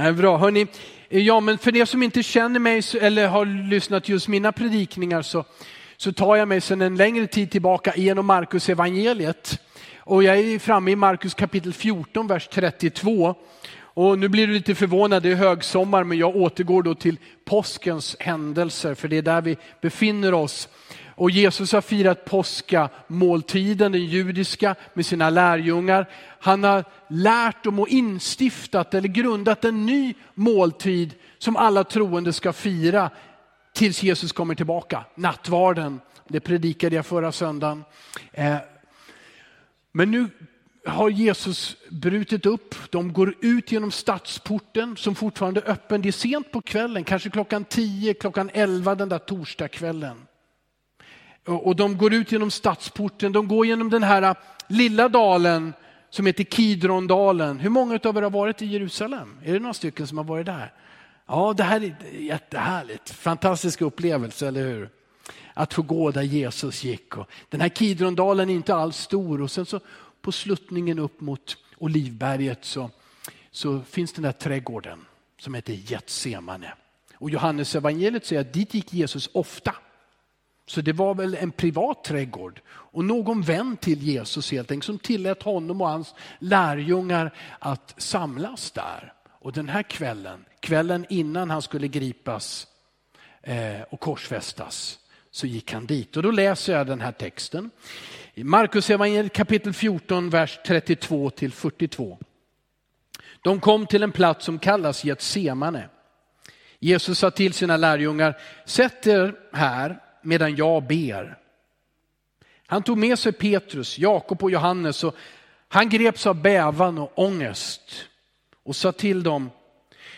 Nej, bra, hörni. Ja, men för er som inte känner mig eller har lyssnat just mina predikningar så, så tar jag mig sedan en längre tid tillbaka genom Markus evangeliet. Och jag är framme i Markus kapitel 14, vers 32. Och nu blir du lite förvånad, det är högsommar, men jag återgår då till påskens händelser, för det är där vi befinner oss. Och Jesus har firat påskamåltiden, den judiska, med sina lärjungar. Han har lärt dem och instiftat eller grundat en ny måltid som alla troende ska fira tills Jesus kommer tillbaka, nattvarden. Det predikade jag förra söndagen. Eh, men nu har Jesus brutit upp. De går ut genom stadsporten som fortfarande är öppen. Det är sent på kvällen, kanske klockan 10, klockan 11 den där torsdagskvällen. Och de går ut genom stadsporten, de går genom den här äh, lilla dalen som heter Kidrondalen. Hur många av er har varit i Jerusalem? Är det några stycken som har varit där? Ja, det här är jättehärligt. Fantastisk upplevelse, eller hur? Att få gå där Jesus gick. Och den här Kidrondalen är inte alls stor och sen så på sluttningen upp mot Olivberget så, så finns den där trädgården som heter Getsemane. Och Johannes evangeliet säger att dit gick Jesus ofta. Så det var väl en privat trädgård och någon vän till Jesus helt enkelt som tillät honom och hans lärjungar att samlas där. Och den här kvällen, kvällen innan han skulle gripas eh, och korsfästas, så gick han dit. Och då läser jag den här texten. I Markus evangeliet kapitel 14, vers 32 till 42. De kom till en plats som kallas Getsemane. Jesus sa till sina lärjungar, sätt er här medan jag ber. Han tog med sig Petrus, Jakob och Johannes och han greps av bävan och ångest och sa till dem,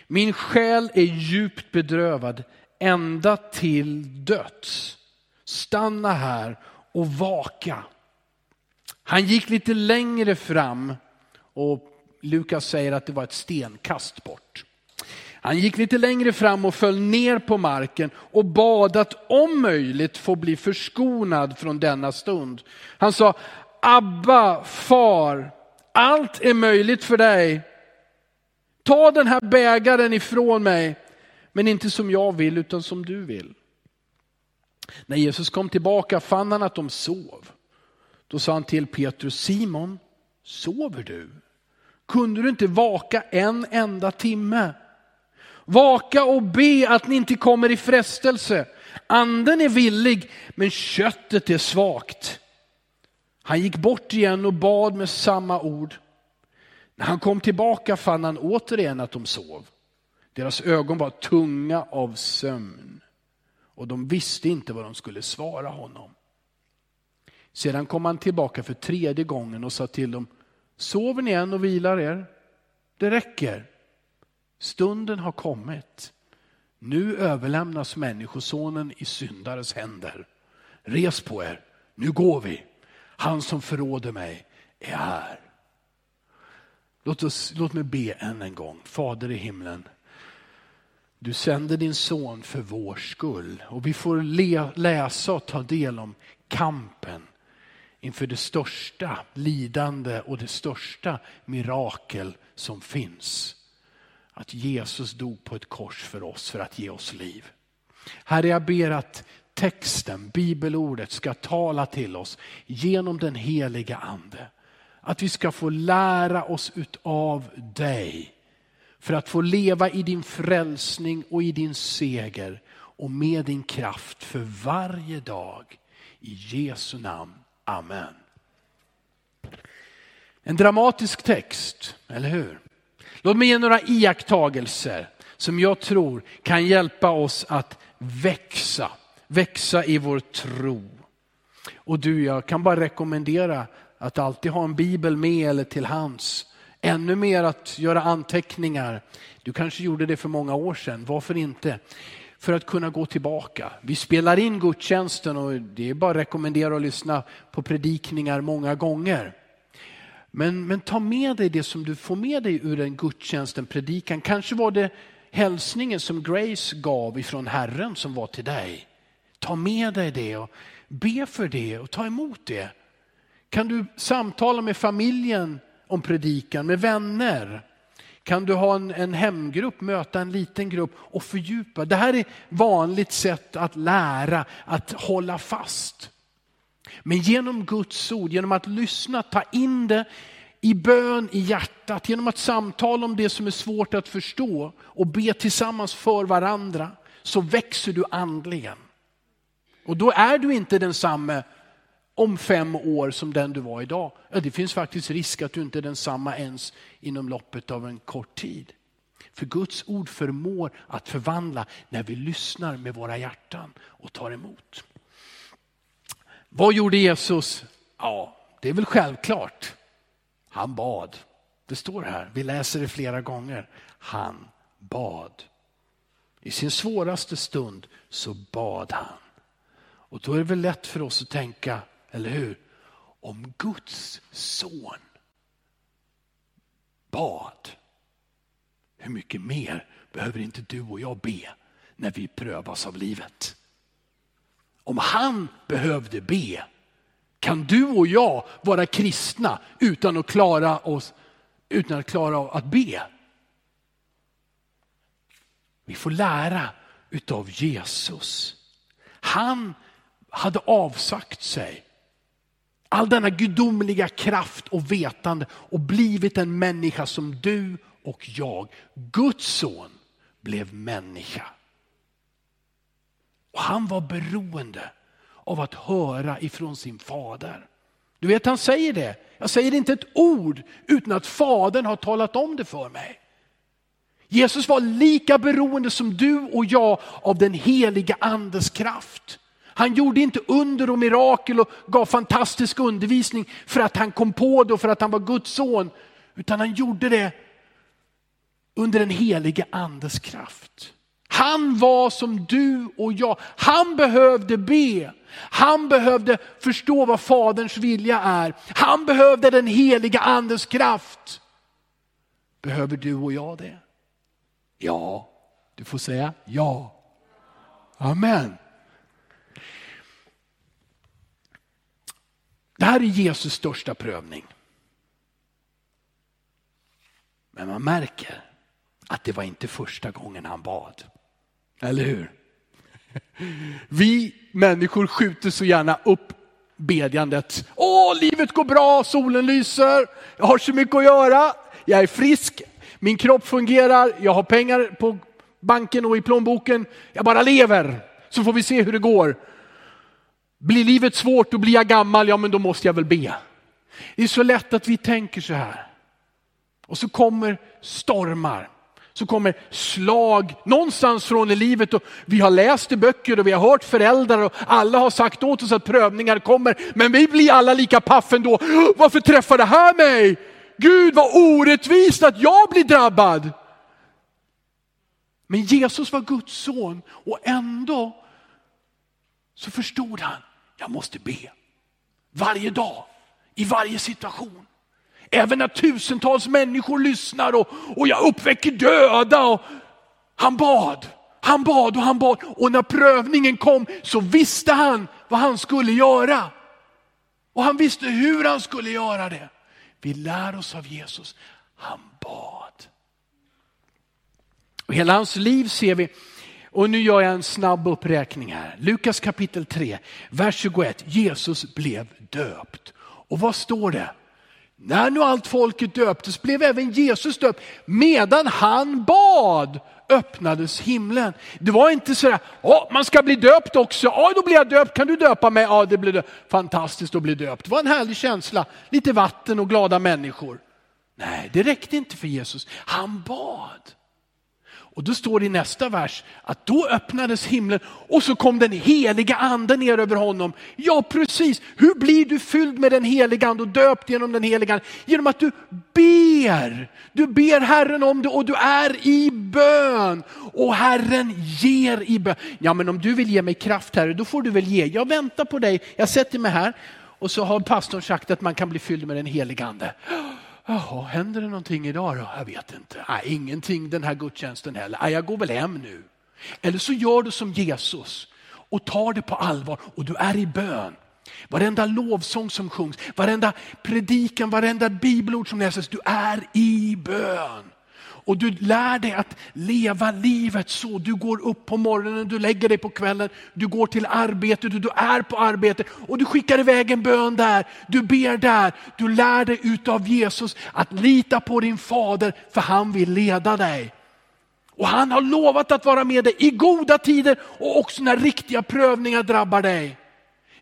min själ är djupt bedrövad ända till döds. Stanna här och vaka. Han gick lite längre fram och Lukas säger att det var ett stenkast bort. Han gick lite längre fram och föll ner på marken och bad att om möjligt få bli förskonad från denna stund. Han sa, Abba, far, allt är möjligt för dig. Ta den här bägaren ifrån mig, men inte som jag vill utan som du vill. När Jesus kom tillbaka fann han att de sov. Då sa han till Petrus, Simon, sover du? Kunde du inte vaka en enda timme? Vaka och be att ni inte kommer i frestelse. Anden är villig, men köttet är svagt. Han gick bort igen och bad med samma ord. När han kom tillbaka fann han återigen att de sov. Deras ögon var tunga av sömn och de visste inte vad de skulle svara honom. Sedan kom han tillbaka för tredje gången och sa till dem, sover ni än och vilar er? Det räcker. Stunden har kommit. Nu överlämnas Människosonen i syndares händer. Res på er, nu går vi. Han som förråder mig är här. Låt, oss, låt mig be än en gång. Fader i himlen, du sände din son för vår skull och vi får le, läsa och ta del om kampen inför det största lidande och det största mirakel som finns. Att Jesus dog på ett kors för oss för att ge oss liv. Herre, jag ber att texten, bibelordet ska tala till oss genom den heliga ande. Att vi ska få lära oss utav dig för att få leva i din frälsning och i din seger och med din kraft för varje dag. I Jesu namn. Amen. En dramatisk text, eller hur? Låt mig ge några iakttagelser som jag tror kan hjälpa oss att växa, växa i vår tro. Och du, jag kan bara rekommendera att alltid ha en bibel med eller till hands. Ännu mer att göra anteckningar. Du kanske gjorde det för många år sedan, varför inte? För att kunna gå tillbaka. Vi spelar in gudstjänsten och det är bara att rekommendera att lyssna på predikningar många gånger. Men, men ta med dig det som du får med dig ur en gudstjänst, en predikan. Kanske var det hälsningen som Grace gav ifrån Herren som var till dig. Ta med dig det och be för det och ta emot det. Kan du samtala med familjen om predikan, med vänner? Kan du ha en, en hemgrupp, möta en liten grupp och fördjupa? Det här är vanligt sätt att lära, att hålla fast. Men genom Guds ord, genom att lyssna, ta in det i bön i hjärtat, genom att samtala om det som är svårt att förstå och be tillsammans för varandra, så växer du andligen. Och då är du inte densamme om fem år som den du var idag. Ja, det finns faktiskt risk att du inte är densamma ens inom loppet av en kort tid. För Guds ord förmår att förvandla när vi lyssnar med våra hjärtan och tar emot. Vad gjorde Jesus? Ja, det är väl självklart. Han bad. Det står här, vi läser det flera gånger. Han bad. I sin svåraste stund så bad han. Och då är det väl lätt för oss att tänka, eller hur? Om Guds son bad, hur mycket mer behöver inte du och jag be när vi prövas av livet? Om han behövde be, kan du och jag vara kristna utan att klara oss, utan att klara av att be? Vi får lära utav Jesus. Han hade avsagt sig all denna gudomliga kraft och vetande och blivit en människa som du och jag. Guds son blev människa. Och han var beroende av att höra ifrån sin fader. Du vet han säger det. Jag säger inte ett ord utan att fadern har talat om det för mig. Jesus var lika beroende som du och jag av den heliga andes kraft. Han gjorde inte under och mirakel och gav fantastisk undervisning för att han kom på det och för att han var Guds son. Utan han gjorde det under den helige andes kraft. Han var som du och jag. Han behövde be. Han behövde förstå vad faderns vilja är. Han behövde den heliga andens kraft. Behöver du och jag det? Ja, du får säga ja. Amen. Det här är Jesus största prövning. Men man märker att det var inte första gången han bad. Eller hur? Vi människor skjuter så gärna upp bedjandet. Åh, livet går bra, solen lyser, jag har så mycket att göra, jag är frisk, min kropp fungerar, jag har pengar på banken och i plånboken, jag bara lever. Så får vi se hur det går. Blir livet svårt och blir jag gammal, ja men då måste jag väl be. Det är så lätt att vi tänker så här. Och så kommer stormar så kommer slag någonstans från i livet. Och vi har läst i böcker och vi har hört föräldrar och alla har sagt åt oss att prövningar kommer. Men vi blir alla lika paff ändå. Varför träffar det här mig? Gud vad orättvist att jag blir drabbad. Men Jesus var Guds son och ändå så förstod han, jag måste be. Varje dag, i varje situation. Även när tusentals människor lyssnar och, och jag uppväcker döda. Och han bad, han bad och han bad. Och när prövningen kom så visste han vad han skulle göra. Och han visste hur han skulle göra det. Vi lär oss av Jesus, han bad. Och hela hans liv ser vi, och nu gör jag en snabb uppräkning här. Lukas kapitel 3, vers 21. Jesus blev döpt. Och vad står det? När nu allt folket döptes blev även Jesus döpt. Medan han bad öppnades himlen. Det var inte sådär, oh, man ska bli döpt också, oh, då blir jag döpt, kan du döpa mig? Ja, det blir fantastiskt att bli döpt. Det var en härlig känsla, lite vatten och glada människor. Nej, det räckte inte för Jesus. Han bad. Och då står det i nästa vers att då öppnades himlen och så kom den heliga anden ner över honom. Ja precis, hur blir du fylld med den heliga ande och döpt genom den heliga ande? Genom att du ber. Du ber Herren om det och du är i bön. Och Herren ger i bön. Ja men om du vill ge mig kraft Herre, då får du väl ge. Jag väntar på dig, jag sätter mig här och så har pastorn sagt att man kan bli fylld med den heliga ande. Jaha, händer det någonting idag då? Jag vet inte. Nej, ingenting den här gudstjänsten heller. Nej, jag går väl hem nu. Eller så gör du som Jesus och tar det på allvar och du är i bön. Varenda lovsång som sjungs, varenda predikan, varenda bibelord som läses, du är i bön. Och du lär dig att leva livet så. Du går upp på morgonen, du lägger dig på kvällen, du går till arbetet, du är på arbetet och du skickar iväg en bön där. Du ber där. Du lär dig utav Jesus att lita på din fader för han vill leda dig. Och han har lovat att vara med dig i goda tider och också när riktiga prövningar drabbar dig.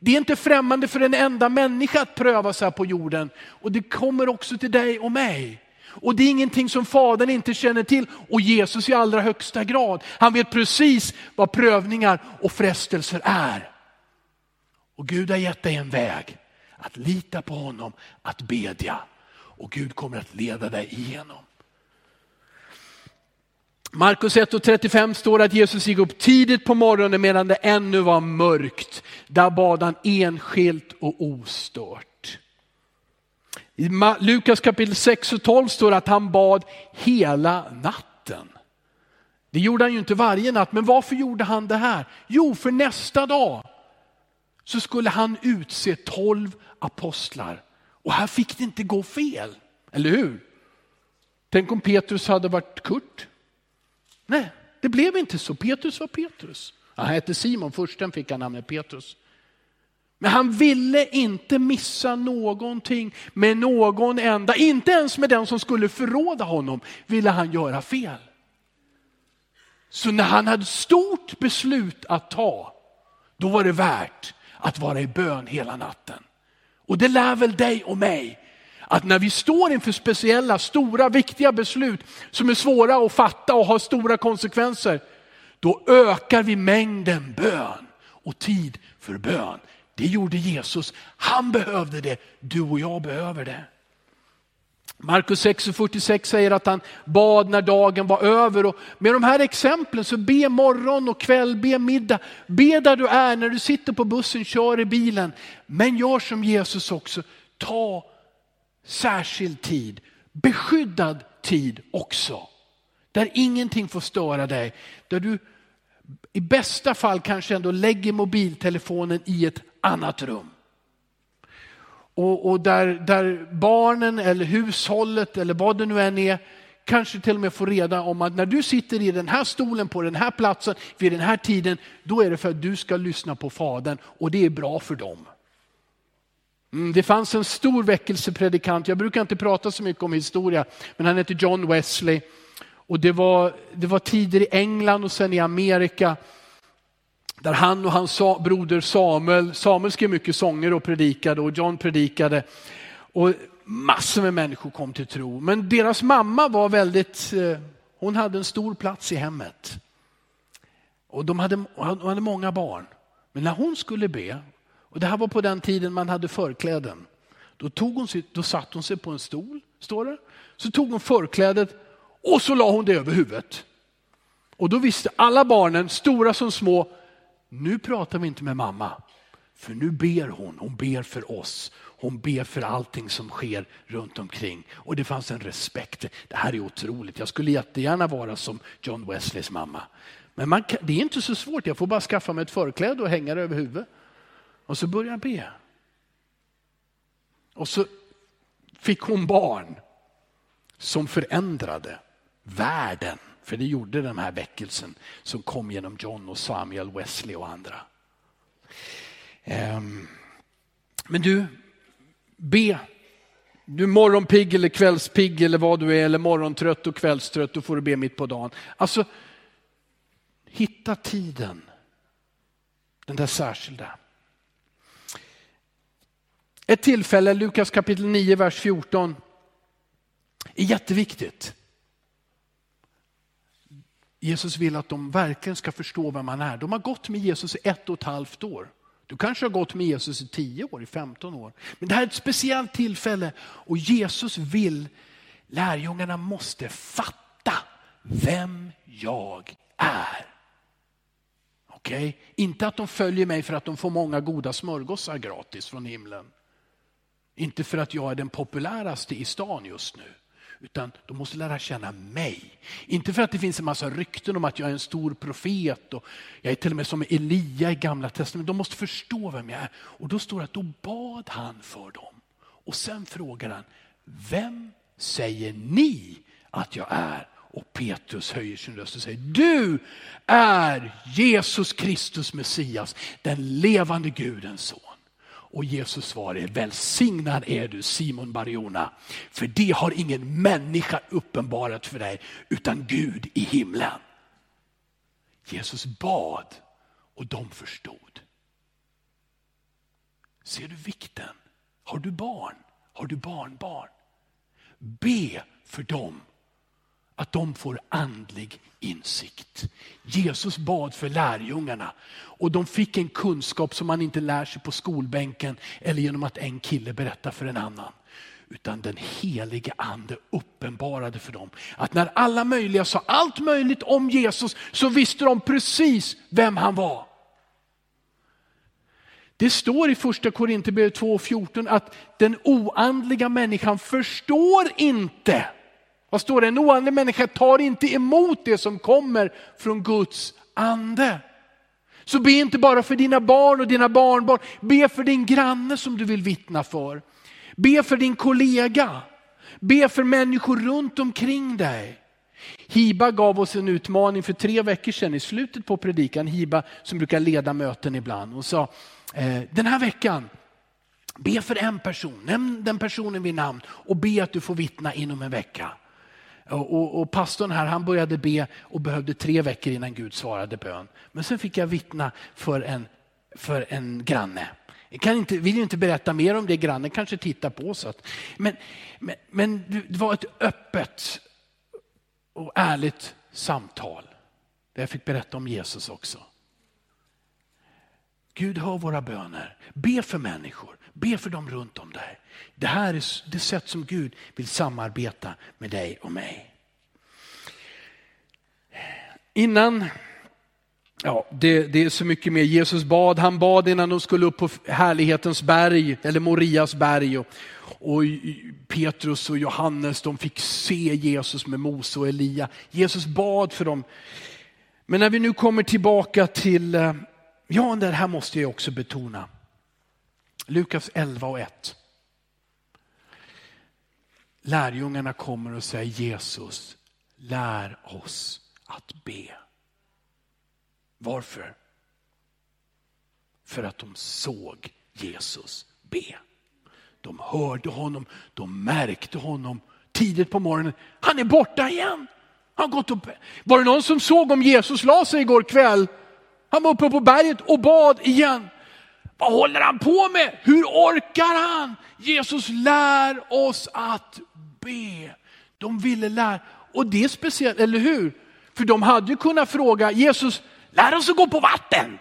Det är inte främmande för en enda människa att prövas här på jorden. Och det kommer också till dig och mig. Och det är ingenting som Fadern inte känner till och Jesus i allra högsta grad. Han vet precis vad prövningar och frestelser är. Och Gud har gett dig en väg att lita på honom, att bedja. Och Gud kommer att leda dig igenom. Markus 1.35 står att Jesus gick upp tidigt på morgonen medan det ännu var mörkt. Där bad han enskilt och ostört. I Lukas kapitel 6 och 12 står att han bad hela natten. Det gjorde han ju inte varje natt, men varför gjorde han det här? Jo, för nästa dag så skulle han utse tolv apostlar. Och här fick det inte gå fel, eller hur? Tänk om Petrus hade varit Kurt. Nej, det blev inte så. Petrus var Petrus. Han hette Simon, försten fick han namnet Petrus. Men han ville inte missa någonting med någon enda, inte ens med den som skulle förråda honom ville han göra fel. Så när han hade stort beslut att ta, då var det värt att vara i bön hela natten. Och det lär väl dig och mig att när vi står inför speciella, stora, viktiga beslut som är svåra att fatta och har stora konsekvenser, då ökar vi mängden bön och tid för bön. Det gjorde Jesus. Han behövde det, du och jag behöver det. Markus 6.46 säger att han bad när dagen var över. Och med de här exemplen så be morgon och kväll, be middag. Be där du är, när du sitter på bussen, kör i bilen. Men gör som Jesus också, ta särskild tid, beskyddad tid också. Där ingenting får störa dig. Där du i bästa fall kanske ändå lägger mobiltelefonen i ett annat rum. Och, och där, där barnen eller hushållet eller vad det nu än är kanske till och med får reda om att när du sitter i den här stolen på den här platsen vid den här tiden, då är det för att du ska lyssna på Fadern och det är bra för dem. Mm, det fanns en stor väckelsepredikant, jag brukar inte prata så mycket om historia, men han hette John Wesley. Och det var, det var tider i England och sen i Amerika där han och hans broder Samuel, Samuel skrev mycket sånger och predikade och John predikade. Och massor med människor kom till tro. Men deras mamma var väldigt, eh, hon hade en stor plats i hemmet. Och de hade, de hade många barn. Men när hon skulle be, och det här var på den tiden man hade förkläden. Då, tog hon sig, då satt hon sig på en stol, står det. Så tog hon förklädet och så la hon det över huvudet. Och då visste alla barnen, stora som små, nu pratar vi inte med mamma. För nu ber hon, hon ber för oss. Hon ber för allting som sker runt omkring. Och det fanns en respekt. Det här är otroligt. Jag skulle jättegärna vara som John Wesleys mamma. Men man, det är inte så svårt. Jag får bara skaffa mig ett förkläde och hänga det över huvudet. Och så börjar jag be. Och så fick hon barn som förändrade världen. För det gjorde den här väckelsen som kom genom John och Samuel Wesley och andra. Ehm, men du, be. Du är morgonpigg eller kvällspigg eller vad du är, eller morgontrött och kvällstrött, då får du be mitt på dagen. Alltså, hitta tiden. Den där särskilda. Ett tillfälle, Lukas kapitel 9, vers 14, är jätteviktigt. Jesus vill att de verkligen ska förstå vem han är. De har gått med Jesus i ett och ett halvt år. Du kanske har gått med Jesus i 10 år, i 15 år. Men det här är ett speciellt tillfälle och Jesus vill, lärjungarna måste fatta vem jag är. Okej? Okay? Inte att de följer mig för att de får många goda smörgåsar gratis från himlen. Inte för att jag är den populäraste i stan just nu. Utan de måste lära känna mig. Inte för att det finns en massa rykten om att jag är en stor profet och jag är till och med som Elia i gamla testamentet. De måste förstå vem jag är. Och då står det att då bad han för dem. Och sen frågar han, vem säger ni att jag är? Och Petrus höjer sin röst och säger, du är Jesus Kristus Messias, den levande Gudens son. Och Jesus svarar, välsignad är du Simon Barjona, för det har ingen människa uppenbarat för dig, utan Gud i himlen. Jesus bad och de förstod. Ser du vikten? Har du barn? Har du barnbarn? Be för dem att de får andlig insikt. Jesus bad för lärjungarna och de fick en kunskap som man inte lär sig på skolbänken eller genom att en kille berättar för en annan. Utan den helige ande uppenbarade för dem att när alla möjliga sa allt möjligt om Jesus så visste de precis vem han var. Det står i första Korinthierbrevet 2.14 att den oandliga människan förstår inte. Vad står det? En oandlig människa tar inte emot det som kommer från Guds ande. Så be inte bara för dina barn och dina barnbarn, be för din granne som du vill vittna för. Be för din kollega, be för människor runt omkring dig. Hiba gav oss en utmaning för tre veckor sedan i slutet på predikan, Hiba som brukar leda möten ibland och sa, eh, den här veckan, be för en person, nämn den personen vid namn och be att du får vittna inom en vecka. Och, och, och, pastorn här han började be och behövde tre veckor innan Gud svarade bön. Men sen fick jag vittna för en, för en granne. Jag kan inte, vill inte berätta mer om det, grannen kanske tittar på oss. Men, men, men det var ett öppet och ärligt samtal. Där jag fick berätta om Jesus också. Gud hör våra böner. Be för människor. Be för dem runt om dig. Det här är det sätt som Gud vill samarbeta med dig och mig. Innan, ja det, det, är så mycket mer. Jesus bad, han bad innan de skulle upp på härlighetens berg, eller Morias berg. Och, och Petrus och Johannes de fick se Jesus med Mose och Elia. Jesus bad för dem. Men när vi nu kommer tillbaka till eh, Ja, det här måste jag också betona. Lukas 11 och 1. Lärjungarna kommer och säger Jesus, lär oss att be. Varför? För att de såg Jesus be. De hörde honom, de märkte honom tidigt på morgonen. Han är borta igen. Han gått upp. Var det någon som såg om Jesus la sig igår kväll? Han var uppe på berget och bad igen. Vad håller han på med? Hur orkar han? Jesus lär oss att be. De ville lära, och det är speciellt, eller hur? För de hade ju kunnat fråga Jesus, lär oss att gå på vatten.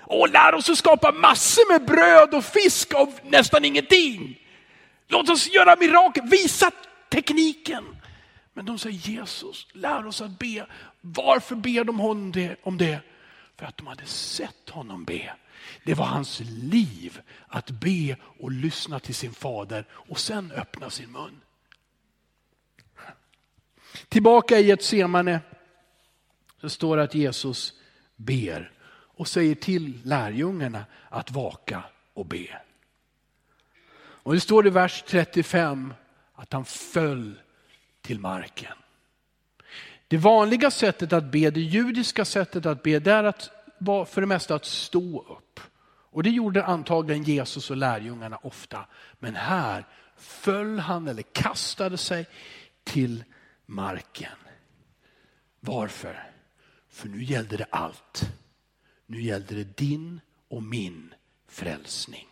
Och lär oss att skapa massor med bröd och fisk av nästan ingenting. Låt oss göra mirakel, visa tekniken. Men de säger Jesus, lär oss att be. Varför ber de honom det, om det? För att de hade sett honom be. Det var hans liv att be och lyssna till sin fader och sen öppna sin mun. Tillbaka i Getsemane så står det att Jesus ber och säger till lärjungarna att vaka och be. Och det står i vers 35 att han föll till marken. Det vanliga sättet att be, det judiska sättet att be, det är att, för det mesta att stå upp. Och det gjorde antagligen Jesus och lärjungarna ofta. Men här föll han eller kastade sig till marken. Varför? För nu gällde det allt. Nu gällde det din och min frälsning.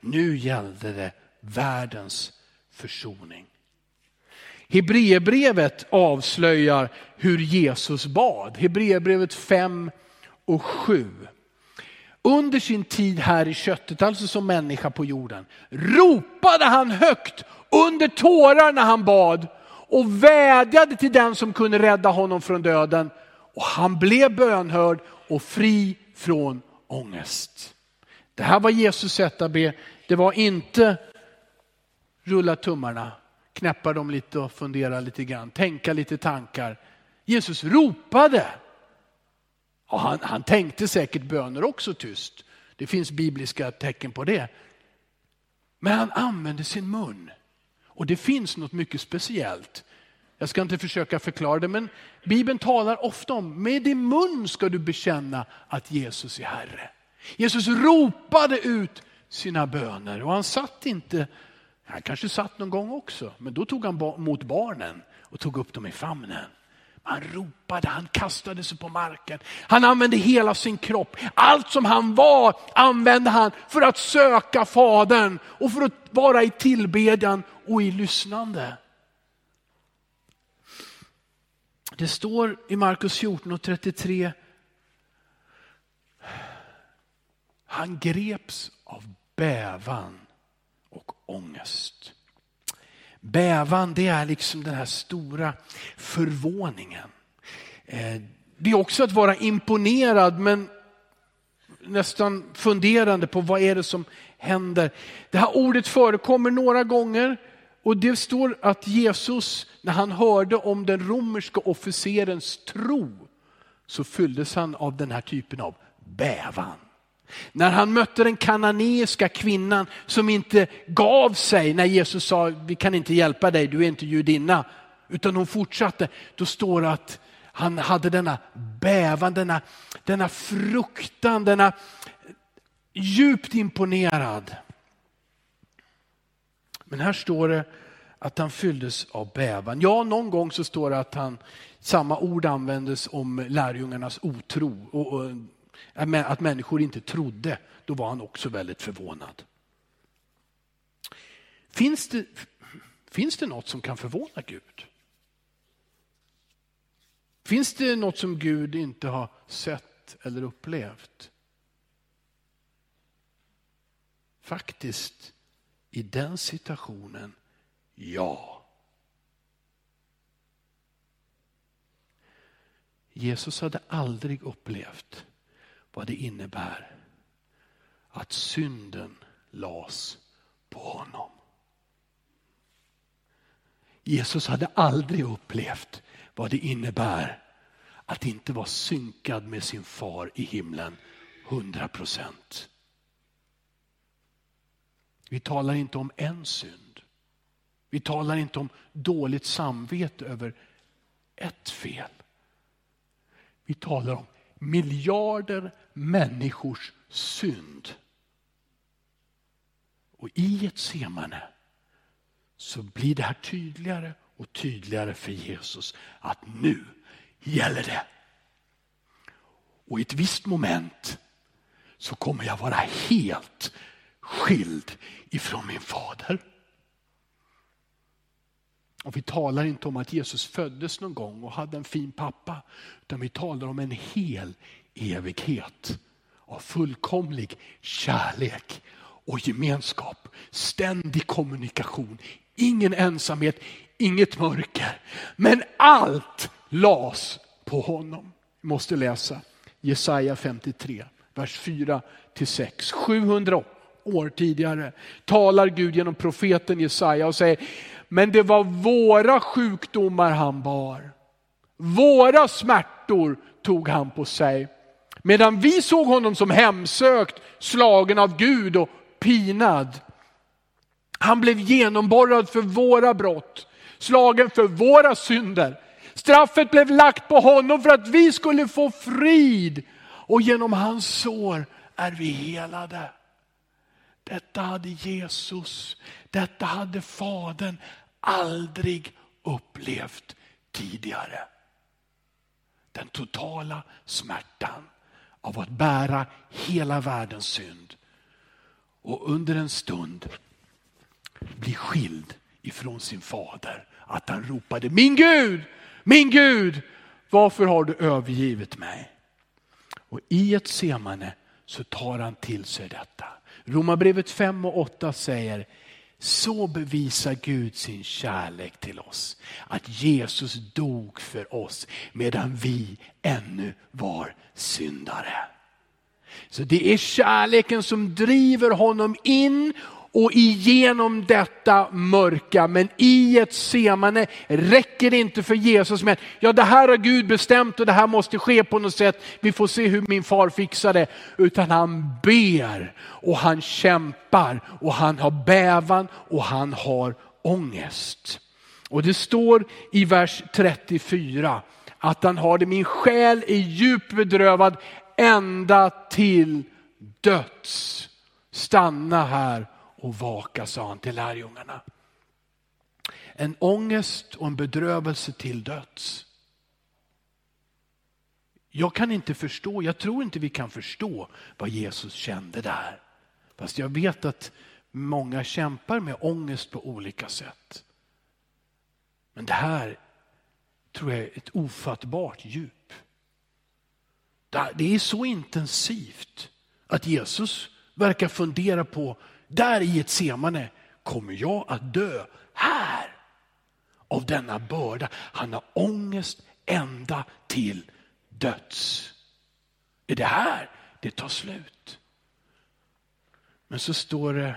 Nu gällde det världens försoning. Hebreerbrevet avslöjar hur Jesus bad. Hebreerbrevet 5 och 7. Under sin tid här i köttet, alltså som människa på jorden, ropade han högt under tårar när han bad och vädjade till den som kunde rädda honom från döden. Och han blev bönhörd och fri från ångest. Det här var Jesus sätt att be. Det var inte rulla tummarna, knäppa dem lite och fundera lite grann, tänka lite tankar. Jesus ropade. Och han, han tänkte säkert böner också tyst. Det finns bibliska tecken på det. Men han använde sin mun. Och det finns något mycket speciellt Jag ska inte försöka förklara det, men Bibeln talar ofta om, med din mun ska du bekänna att Jesus är Herre. Jesus ropade ut sina böner och han satt inte, han kanske satt någon gång också, men då tog han mot barnen och tog upp dem i famnen. Han ropade, han kastade sig på marken. Han använde hela sin kropp. Allt som han var använde han för att söka Fadern och för att vara i tillbedjan och i lyssnande. Det står i Markus 14 och 33. Han greps av bävan ångest. Bävan det är liksom den här stora förvåningen. Eh, det är också att vara imponerad men nästan funderande på vad är det som händer. Det här ordet förekommer några gånger och det står att Jesus när han hörde om den romerska officerens tro så fylldes han av den här typen av bävan. När han mötte den kananeiska kvinnan som inte gav sig när Jesus sa, vi kan inte hjälpa dig, du är inte judinna. Utan hon fortsatte, då står det att han hade denna bävan, denna, denna fruktan, denna djupt imponerad. Men här står det att han fylldes av bävan. Ja, någon gång så står det att han, samma ord användes om lärjungarnas otro. Och, och att människor inte trodde, då var han också väldigt förvånad. Finns det, finns det något som kan förvåna Gud? Finns det något som Gud inte har sett eller upplevt? Faktiskt, i den situationen, ja. Jesus hade aldrig upplevt vad det innebär att synden las på honom. Jesus hade aldrig upplevt vad det innebär att inte vara synkad med sin far i himlen 100 procent. Vi talar inte om en synd. Vi talar inte om dåligt samvete över ett fel. Vi talar om miljarder människors synd. Och i ett semane så blir det här tydligare och tydligare för Jesus att nu gäller det. Och i ett visst moment så kommer jag vara helt skild ifrån min fader. Och vi talar inte om att Jesus föddes någon gång och hade en fin pappa. Utan vi talar om en hel evighet av fullkomlig kärlek och gemenskap. Ständig kommunikation, ingen ensamhet, inget mörker. Men allt las på honom. Vi måste läsa Jesaja 53, vers 4 till 6. 700 år tidigare talar Gud genom profeten Jesaja och säger, men det var våra sjukdomar han bar. Våra smärtor tog han på sig. Medan vi såg honom som hemsökt, slagen av Gud och pinad. Han blev genomborrad för våra brott, slagen för våra synder. Straffet blev lagt på honom för att vi skulle få frid och genom hans sår är vi helade. Detta hade Jesus, detta hade Fadern aldrig upplevt tidigare. Den totala smärtan av att bära hela världens synd och under en stund bli skild ifrån sin fader. Att han ropade, min Gud, min Gud, varför har du övergivit mig? Och i ett semane så tar han till sig detta. Romarbrevet 5 och 8 säger, så bevisar Gud sin kärlek till oss. Att Jesus dog för oss medan vi ännu var syndare. Så det är kärleken som driver honom in och igenom detta mörka. Men i ett semane räcker det inte för Jesus med ja det här har Gud bestämt och det här måste ske på något sätt. Vi får se hur min far fixar det. Utan han ber och han kämpar och han har bävan och han har ångest. Och det står i vers 34 att han har det, min själ är djupt bedrövad ända till döds. Stanna här och vaka, sa han till lärjungarna. En ångest och en bedrövelse till döds. Jag kan inte förstå, jag tror inte vi kan förstå vad Jesus kände där. Fast jag vet att många kämpar med ångest på olika sätt. Men det här tror jag är ett ofattbart djup. Det är så intensivt att Jesus verkar fundera på, där i ett semane kommer jag att dö här av denna börda. Han har ångest ända till döds. Är det här det tar slut? Men så står det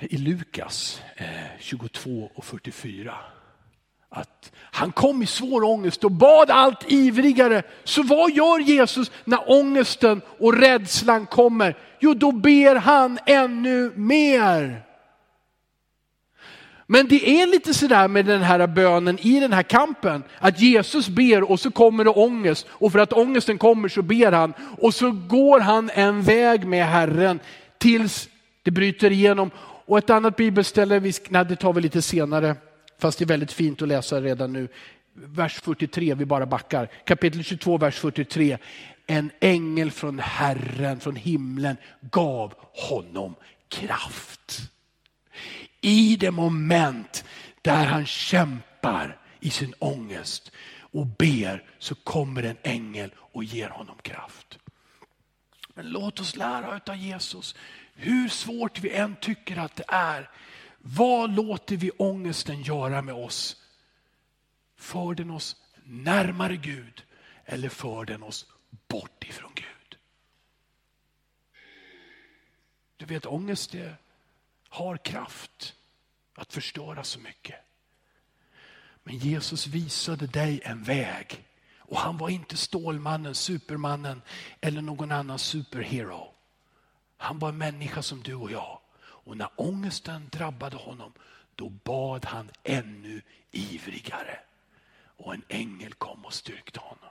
i Lukas eh, 22 och 44 att han kom i svår ångest och bad allt ivrigare. Så vad gör Jesus när ångesten och rädslan kommer? Jo, då ber han ännu mer. Men det är lite sådär med den här bönen i den här kampen, att Jesus ber och så kommer det ångest och för att ångesten kommer så ber han och så går han en väg med Herren tills det bryter igenom. Och ett annat bibelställe, nej, det tar vi lite senare, fast det är väldigt fint att läsa redan nu. Vers 43, vi bara backar. Kapitel 22, vers 43. En ängel från Herren, från himlen, gav honom kraft i det moment där han kämpar i sin ångest och ber så kommer en ängel och ger honom kraft. Men låt oss lära av Jesus. Hur svårt vi än tycker att det är. Vad låter vi ångesten göra med oss? För den oss närmare Gud eller för den oss bort ifrån Gud? Du vet ångest är har kraft att förstöra så mycket. Men Jesus visade dig en väg. Och han var inte Stålmannen, Supermannen eller någon annan superhero. Han var en människa som du och jag. Och när ångesten drabbade honom, då bad han ännu ivrigare. Och en ängel kom och styrkte honom.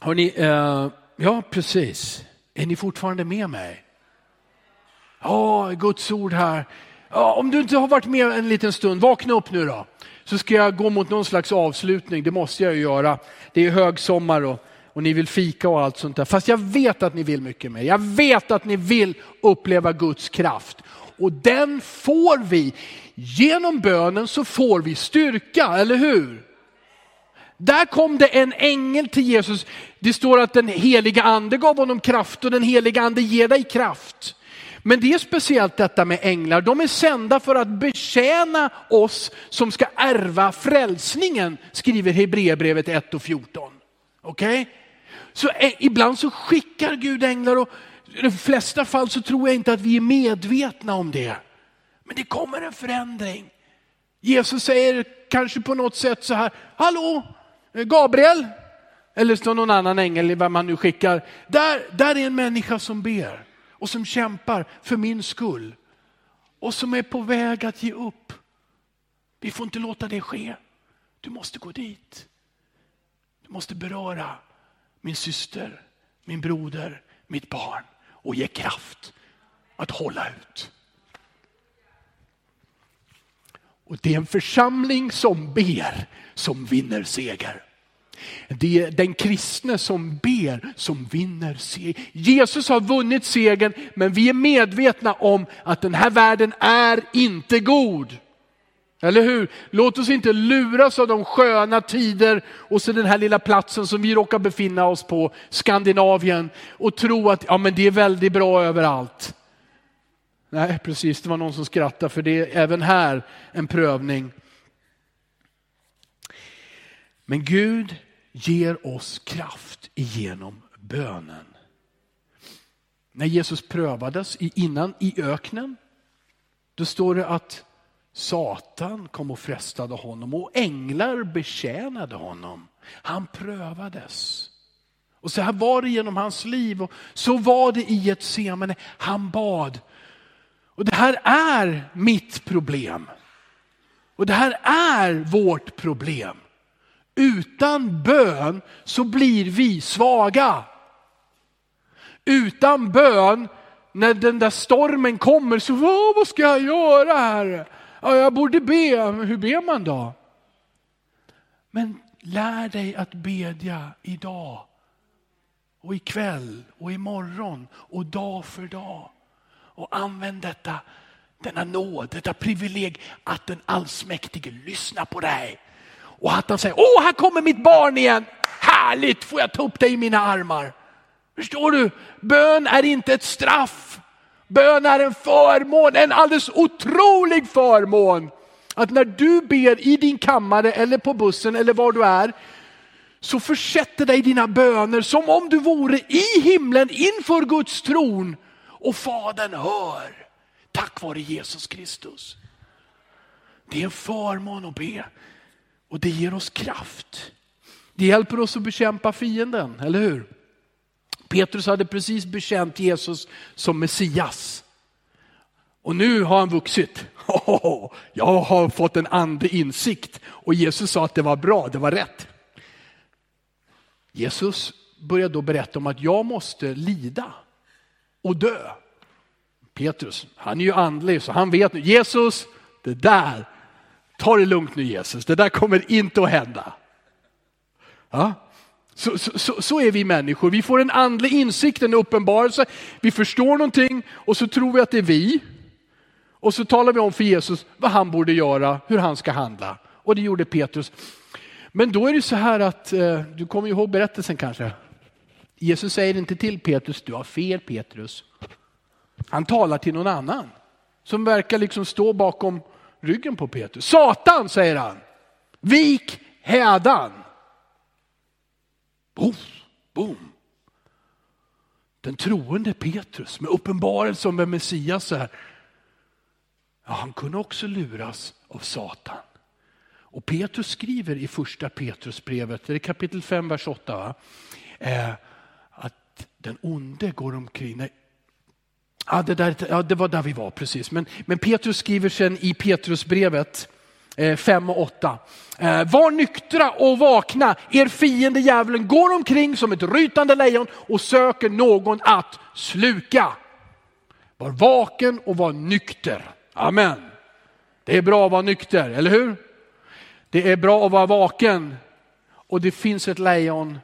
Hörrni, eh, ja precis. Är ni fortfarande med mig? Ja, Guds ord här. Ja, om du inte har varit med en liten stund, vakna upp nu då. Så ska jag gå mot någon slags avslutning, det måste jag ju göra. Det är högsommar och, och ni vill fika och allt sånt där. Fast jag vet att ni vill mycket mer. Jag vet att ni vill uppleva Guds kraft. Och den får vi. Genom bönen så får vi styrka, eller hur? Där kom det en ängel till Jesus. Det står att den heliga ande gav honom kraft och den heliga ande ger dig kraft. Men det är speciellt detta med änglar. De är sända för att betjäna oss som ska ärva frälsningen, skriver Hebreerbrevet 1 och 14. Okej? Okay? Så eh, ibland så skickar Gud änglar och i de flesta fall så tror jag inte att vi är medvetna om det. Men det kommer en förändring. Jesus säger kanske på något sätt så här, hallå Gabriel, eller står någon annan ängel, vad man nu skickar. Där, där är en människa som ber och som kämpar för min skull och som är på väg att ge upp. Vi får inte låta det ske. Du måste gå dit. Du måste beröra min syster, min broder, mitt barn och ge kraft att hålla ut. Och det är en församling som ber som vinner seger. Det är den kristne som ber som vinner seger. Jesus har vunnit segern men vi är medvetna om att den här världen är inte god. Eller hur? Låt oss inte luras av de sköna tider och så den här lilla platsen som vi råkar befinna oss på, Skandinavien, och tro att ja, men det är väldigt bra överallt. Nej, precis, det var någon som skrattade för det är även här en prövning. Men Gud ger oss kraft genom bönen. När Jesus prövades innan i öknen, då står det att Satan kom och frestade honom och änglar betjänade honom. Han prövades. Och så här var det genom hans liv och så var det i ett semane. Han bad Och det här är mitt problem. Och det här är vårt problem. Utan bön så blir vi svaga. Utan bön, när den där stormen kommer så vad ska jag göra här? Ja, jag borde be. Hur ber man då? Men lär dig att bedja idag och ikväll och imorgon och dag för dag. Och använd detta, denna nåd, detta privilegium att den allsmäktige lyssnar på dig. Och att han säger, åh här kommer mitt barn igen, härligt får jag ta upp dig i mina armar. Förstår du? Bön är inte ett straff. Bön är en förmån, en alldeles otrolig förmån. Att när du ber i din kammare eller på bussen eller var du är, så försätter dig dina böner som om du vore i himlen inför Guds tron och Fadern hör. Tack vare Jesus Kristus. Det är en förmån att be och det ger oss kraft. Det hjälper oss att bekämpa fienden, eller hur? Petrus hade precis bekänt Jesus som Messias. Och nu har han vuxit. jag har fått en andlig insikt och Jesus sa att det var bra, det var rätt. Jesus började då berätta om att jag måste lida och dö. Petrus, han är ju andlig så han vet nu, Jesus, det där, ta det lugnt nu Jesus, det där kommer inte att hända. Ja? Så, så, så, så, är vi människor, vi får en andlig insikt, en uppenbarelse, vi förstår någonting och så tror vi att det är vi. Och så talar vi om för Jesus vad han borde göra, hur han ska handla. Och det gjorde Petrus. Men då är det så här att, eh, du kommer ihåg berättelsen kanske? Jesus säger inte till Petrus, du har fel Petrus. Han talar till någon annan som verkar liksom stå bakom ryggen på Petrus. Satan säger han, vik hädan. Boom, boom. Den troende Petrus med uppenbarelse om vem Messias är. Ja, han kunde också luras av Satan. Och Petrus skriver i första Petrusbrevet, det är kapitel 5, vers 8, va? Eh, att den onde går omkring, nej, ja, det, där, ja, det var där vi var precis, men, men Petrus skriver sen i Petrusbrevet Eh, 5 och 8. Eh, var nyktra och vakna, er fiende djävulen går omkring som ett rytande lejon och söker någon att sluka. Var vaken och var nykter. Amen. Det är bra att vara nykter, eller hur? Det är bra att vara vaken och det finns ett lejon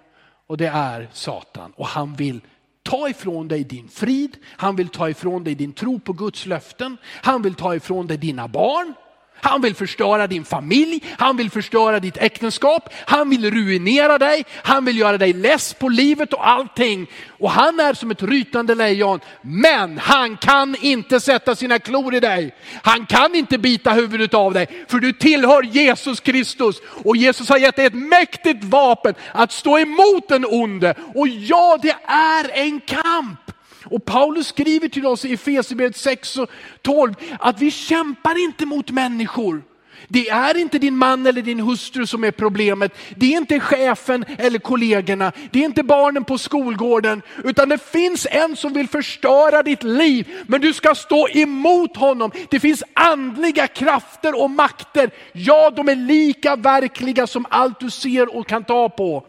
och det är Satan och han vill ta ifrån dig din frid, han vill ta ifrån dig din tro på Guds löften, han vill ta ifrån dig dina barn. Han vill förstöra din familj, han vill förstöra ditt äktenskap, han vill ruinera dig, han vill göra dig less på livet och allting. Och han är som ett rytande lejon, men han kan inte sätta sina klor i dig. Han kan inte bita huvudet av dig, för du tillhör Jesus Kristus. Och Jesus har gett dig ett mäktigt vapen att stå emot den onde. Och ja, det är en kamp. Och Paulus skriver till oss i Efesierbrevet 6 och 12 att vi kämpar inte mot människor. Det är inte din man eller din hustru som är problemet. Det är inte chefen eller kollegorna. Det är inte barnen på skolgården. Utan det finns en som vill förstöra ditt liv. Men du ska stå emot honom. Det finns andliga krafter och makter. Ja, de är lika verkliga som allt du ser och kan ta på.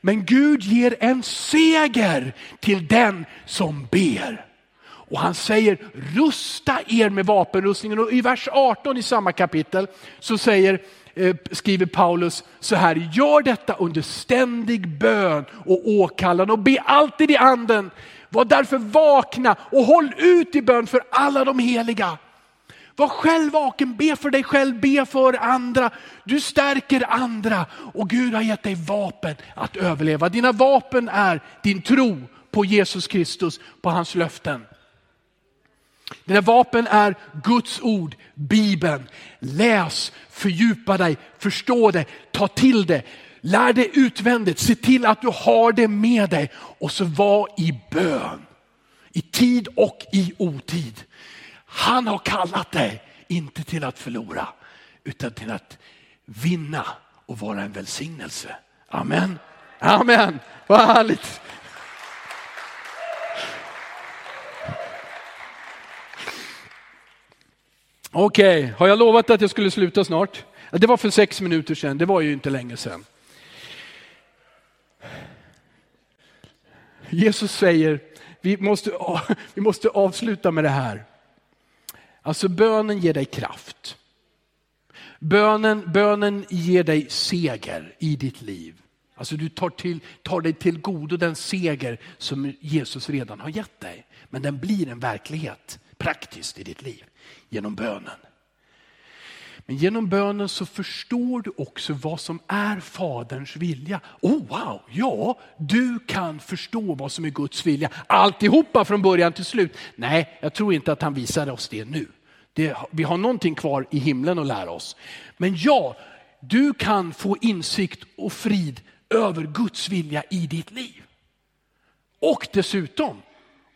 Men Gud ger en seger till den som ber. Och han säger rusta er med vapenrustningen. Och i vers 18 i samma kapitel så säger, eh, skriver Paulus så här, gör detta under ständig bön och åkallan och be alltid i anden. Var därför vakna och håll ut i bön för alla de heliga. Var själv vaken, be för dig själv, be för andra. Du stärker andra och Gud har gett dig vapen att överleva. Dina vapen är din tro på Jesus Kristus, på hans löften. Dina vapen är Guds ord, Bibeln. Läs, fördjupa dig, förstå det, ta till det. Lär dig utvändigt, se till att du har det med dig och så var i bön. I tid och i otid. Han har kallat dig, inte till att förlora, utan till att vinna och vara en välsignelse. Amen. Amen. Vad härligt. Okej, okay. har jag lovat att jag skulle sluta snart? Det var för sex minuter sedan, det var ju inte länge sedan. Jesus säger, vi måste, vi måste avsluta med det här. Alltså bönen ger dig kraft. Bönen, bönen ger dig seger i ditt liv. Alltså du tar, till, tar dig till godo den seger som Jesus redan har gett dig. Men den blir en verklighet praktiskt i ditt liv genom bönen. Men genom bönen så förstår du också vad som är Faderns vilja. Oh wow, ja, du kan förstå vad som är Guds vilja. Alltihopa från början till slut. Nej, jag tror inte att han visar oss det nu. Det, vi har någonting kvar i himlen att lära oss. Men ja, du kan få insikt och frid över Guds vilja i ditt liv. Och dessutom,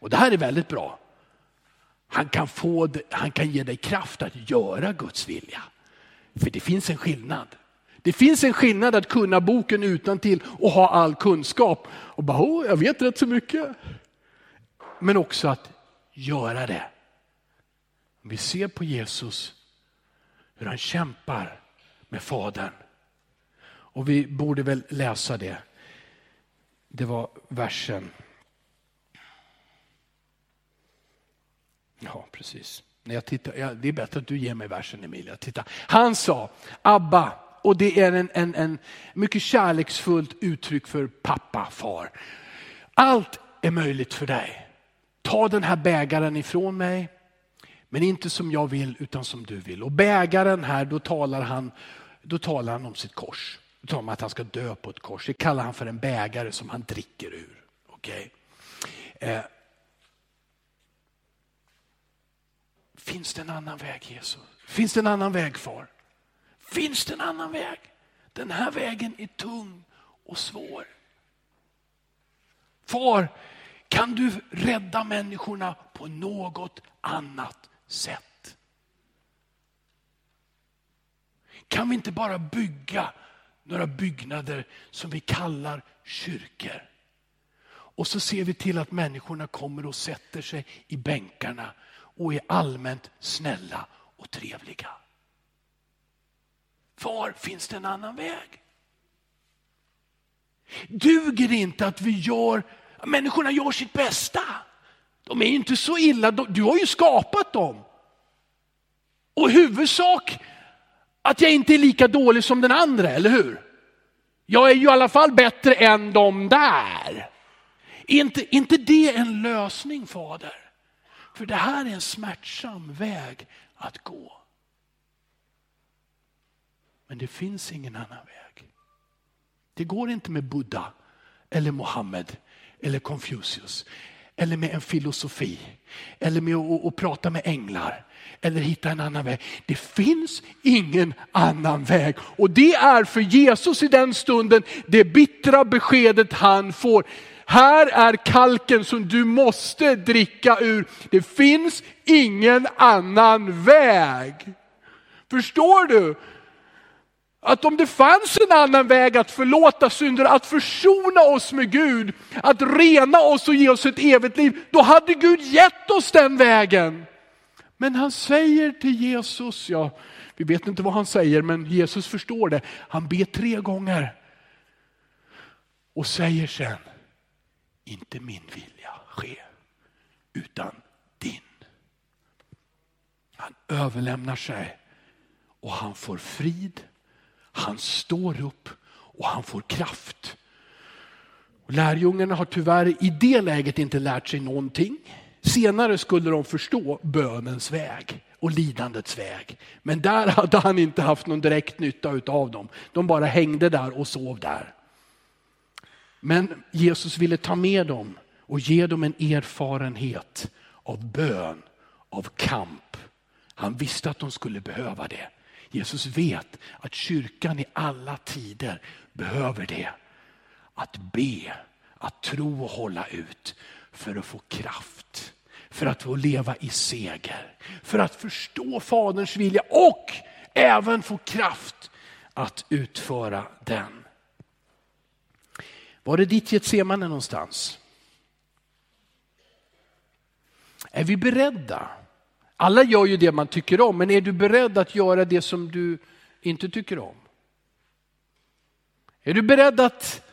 och det här är väldigt bra, han kan, få, han kan ge dig kraft att göra Guds vilja. För det finns en skillnad. Det finns en skillnad att kunna boken utan till och ha all kunskap. Och bara, oh, jag vet rätt så mycket. Men också att göra det. Vi ser på Jesus hur han kämpar med Fadern. Och vi borde väl läsa det. Det var versen. Ja, precis. När jag tittar, ja, det är bättre att du ger mig versen Emilia. Titta. Han sa, Abba, och det är en, en, en mycket kärleksfullt uttryck för pappa, far. Allt är möjligt för dig. Ta den här bägaren ifrån mig, men inte som jag vill utan som du vill. Och bägaren här, då talar han, då talar han om sitt kors. Då talar han om att han ska dö på ett kors. Det kallar han för en bägare som han dricker ur. Okay? Eh, Finns det en annan väg Jesus? Finns det en annan väg far? Finns det en annan väg? Den här vägen är tung och svår. Far, kan du rädda människorna på något annat sätt? Kan vi inte bara bygga några byggnader som vi kallar kyrkor? Och så ser vi till att människorna kommer och sätter sig i bänkarna och är allmänt snälla och trevliga. Var finns det en annan väg? Duger det inte att vi gör, människorna gör sitt bästa. De är inte så illa, du har ju skapat dem. Och huvudsak att jag inte är lika dålig som den andra, eller hur? Jag är ju i alla fall bättre än de där. Är inte, inte det en lösning fader? För det här är en smärtsam väg att gå. Men det finns ingen annan väg. Det går inte med Buddha eller Mohammed eller Confucius eller med en filosofi eller med att, att prata med änglar eller hitta en annan väg. Det finns ingen annan väg och det är för Jesus i den stunden det bittra beskedet han får. Här är kalken som du måste dricka ur. Det finns ingen annan väg. Förstår du? Att om det fanns en annan väg att förlåta synder, att försona oss med Gud, att rena oss och ge oss ett evigt liv, då hade Gud gett oss den vägen. Men han säger till Jesus, ja, vi vet inte vad han säger, men Jesus förstår det. Han ber tre gånger och säger sen, inte min vilja ske, utan din. Han överlämnar sig och han får frid, han står upp och han får kraft. Lärjungarna har tyvärr i det läget inte lärt sig någonting. Senare skulle de förstå bönens väg och lidandets väg. Men där hade han inte haft någon direkt nytta av dem. De bara hängde där och sov där. Men Jesus ville ta med dem och ge dem en erfarenhet av bön, av kamp. Han visste att de skulle behöva det. Jesus vet att kyrkan i alla tider behöver det. Att be, att tro och hålla ut för att få kraft. För att få leva i seger. För att förstå Faderns vilja och även få kraft att utföra den. Var är ditt Getsemane någonstans? Är vi beredda? Alla gör ju det man tycker om, men är du beredd att göra det som du inte tycker om? Är du beredd att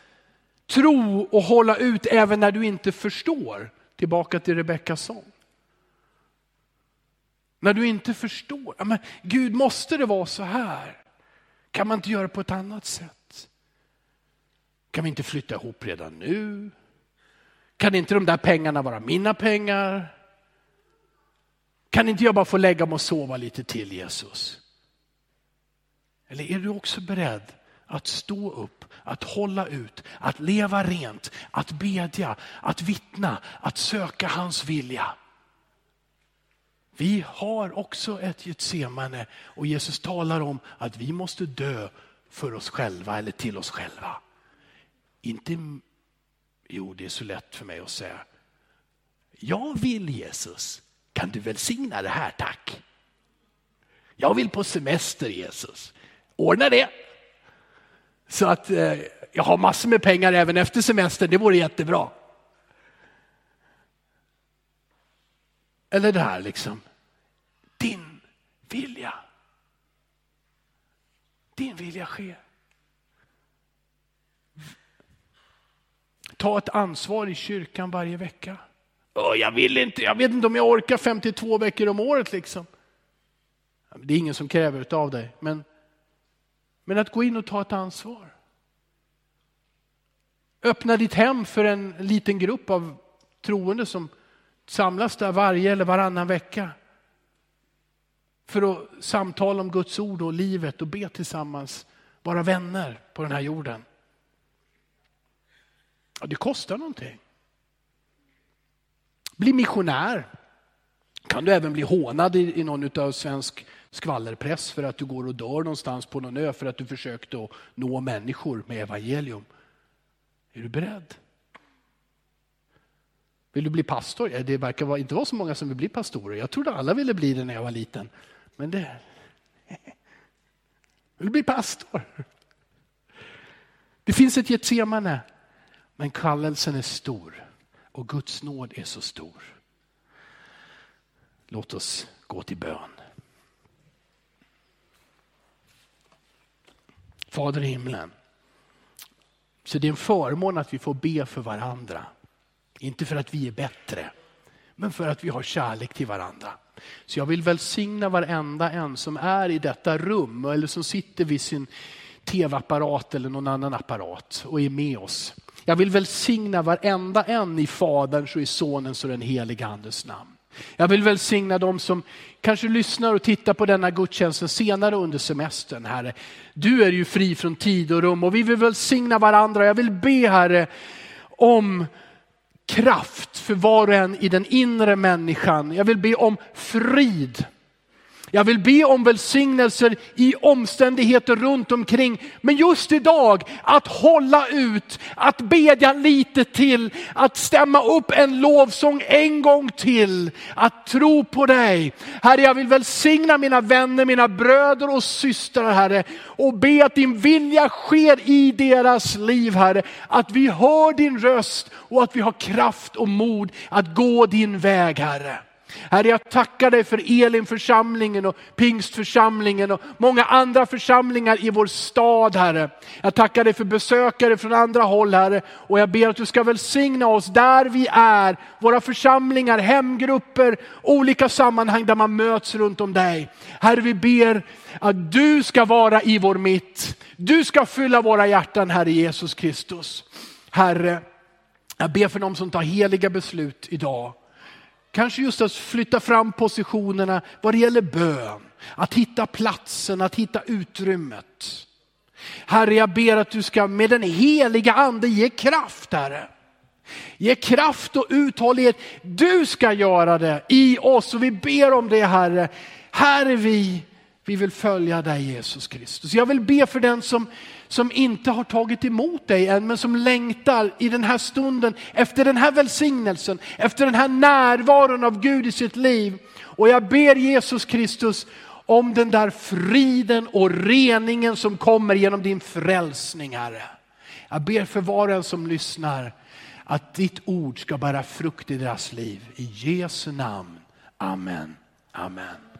tro och hålla ut även när du inte förstår? Tillbaka till Rebeckas sång. När du inte förstår, men Gud måste det vara så här? Kan man inte göra på ett annat sätt? Kan vi inte flytta ihop redan nu? Kan inte de där pengarna vara mina pengar? Kan inte jag bara få lägga mig och sova lite till Jesus? Eller är du också beredd att stå upp, att hålla ut, att leva rent, att bedja, att vittna, att söka hans vilja? Vi har också ett Getsemane och Jesus talar om att vi måste dö för oss själva eller till oss själva. Inte, jo det är så lätt för mig att säga. Jag vill Jesus, kan du välsigna det här tack? Jag vill på semester Jesus, ordna det. Så att eh, jag har massor med pengar även efter semestern, det vore jättebra. Eller det här liksom, din vilja. Din vilja sker. Ta ett ansvar i kyrkan varje vecka. Oh, jag vill inte, jag vet inte om jag orkar 52 veckor om året liksom. Det är ingen som kräver av dig, men, men att gå in och ta ett ansvar. Öppna ditt hem för en liten grupp av troende som samlas där varje eller varannan vecka. För att samtala om Guds ord och livet och be tillsammans, vara vänner på den här jorden. Ja, det kostar någonting. Bli missionär. Kan du även bli hånad i, i någon av svensk skvallerpress för att du går och dör någonstans på någon ö för att du försökte att nå människor med evangelium. Är du beredd? Vill du bli pastor? Det verkar inte vara så många som vill bli pastorer. Jag trodde alla ville bli det när jag var liten. Men det... Vill du bli pastor? Det finns ett Getsemane, men kallelsen är stor och Guds nåd är så stor. Låt oss gå till bön. Fader i himlen, så det är en förmån att vi får be för varandra. Inte för att vi är bättre, men för att vi har kärlek till varandra. Så jag vill välsigna varenda en som är i detta rum eller som sitter vid sin tv-apparat eller någon annan apparat och är med oss. Jag vill välsigna varenda en i Faderns och i Sonens och den helige Andes namn. Jag vill välsigna dem som kanske lyssnar och tittar på denna gudstjänsten senare under semestern, Herre. Du är ju fri från tid och rum och vi vill välsigna varandra. Jag vill be, Herre, om kraft för var och en i den inre människan. Jag vill be om frid jag vill be om välsignelser i omständigheter runt omkring. Men just idag, att hålla ut, att bedja lite till, att stämma upp en lovsång en gång till, att tro på dig. Herre, jag vill välsigna mina vänner, mina bröder och systrar, Herre, och be att din vilja sker i deras liv, Herre. Att vi hör din röst och att vi har kraft och mod att gå din väg, Herre. Herre, jag tackar dig för Elinförsamlingen och Pingstförsamlingen och många andra församlingar i vår stad, Herre. Jag tackar dig för besökare från andra håll, Herre. Och jag ber att du ska välsigna oss där vi är, våra församlingar, hemgrupper, olika sammanhang där man möts runt om dig. Herre, vi ber att du ska vara i vår mitt. Du ska fylla våra hjärtan, Herre Jesus Kristus. Herre, jag ber för dem som tar heliga beslut idag. Kanske just att flytta fram positionerna vad det gäller bön. Att hitta platsen, att hitta utrymmet. Herre, jag ber att du ska med den heliga ande ge kraft, Herre. Ge kraft och uthållighet. Du ska göra det i oss och vi ber om det, Herre. Här är vi. Vi vill följa dig, Jesus Kristus. Jag vill be för den som som inte har tagit emot dig än, men som längtar i den här stunden efter den här välsignelsen, efter den här närvaron av Gud i sitt liv. Och jag ber Jesus Kristus om den där friden och reningen som kommer genom din frälsning, Herre. Jag ber för var och en som lyssnar att ditt ord ska bära frukt i deras liv. I Jesu namn. Amen. Amen.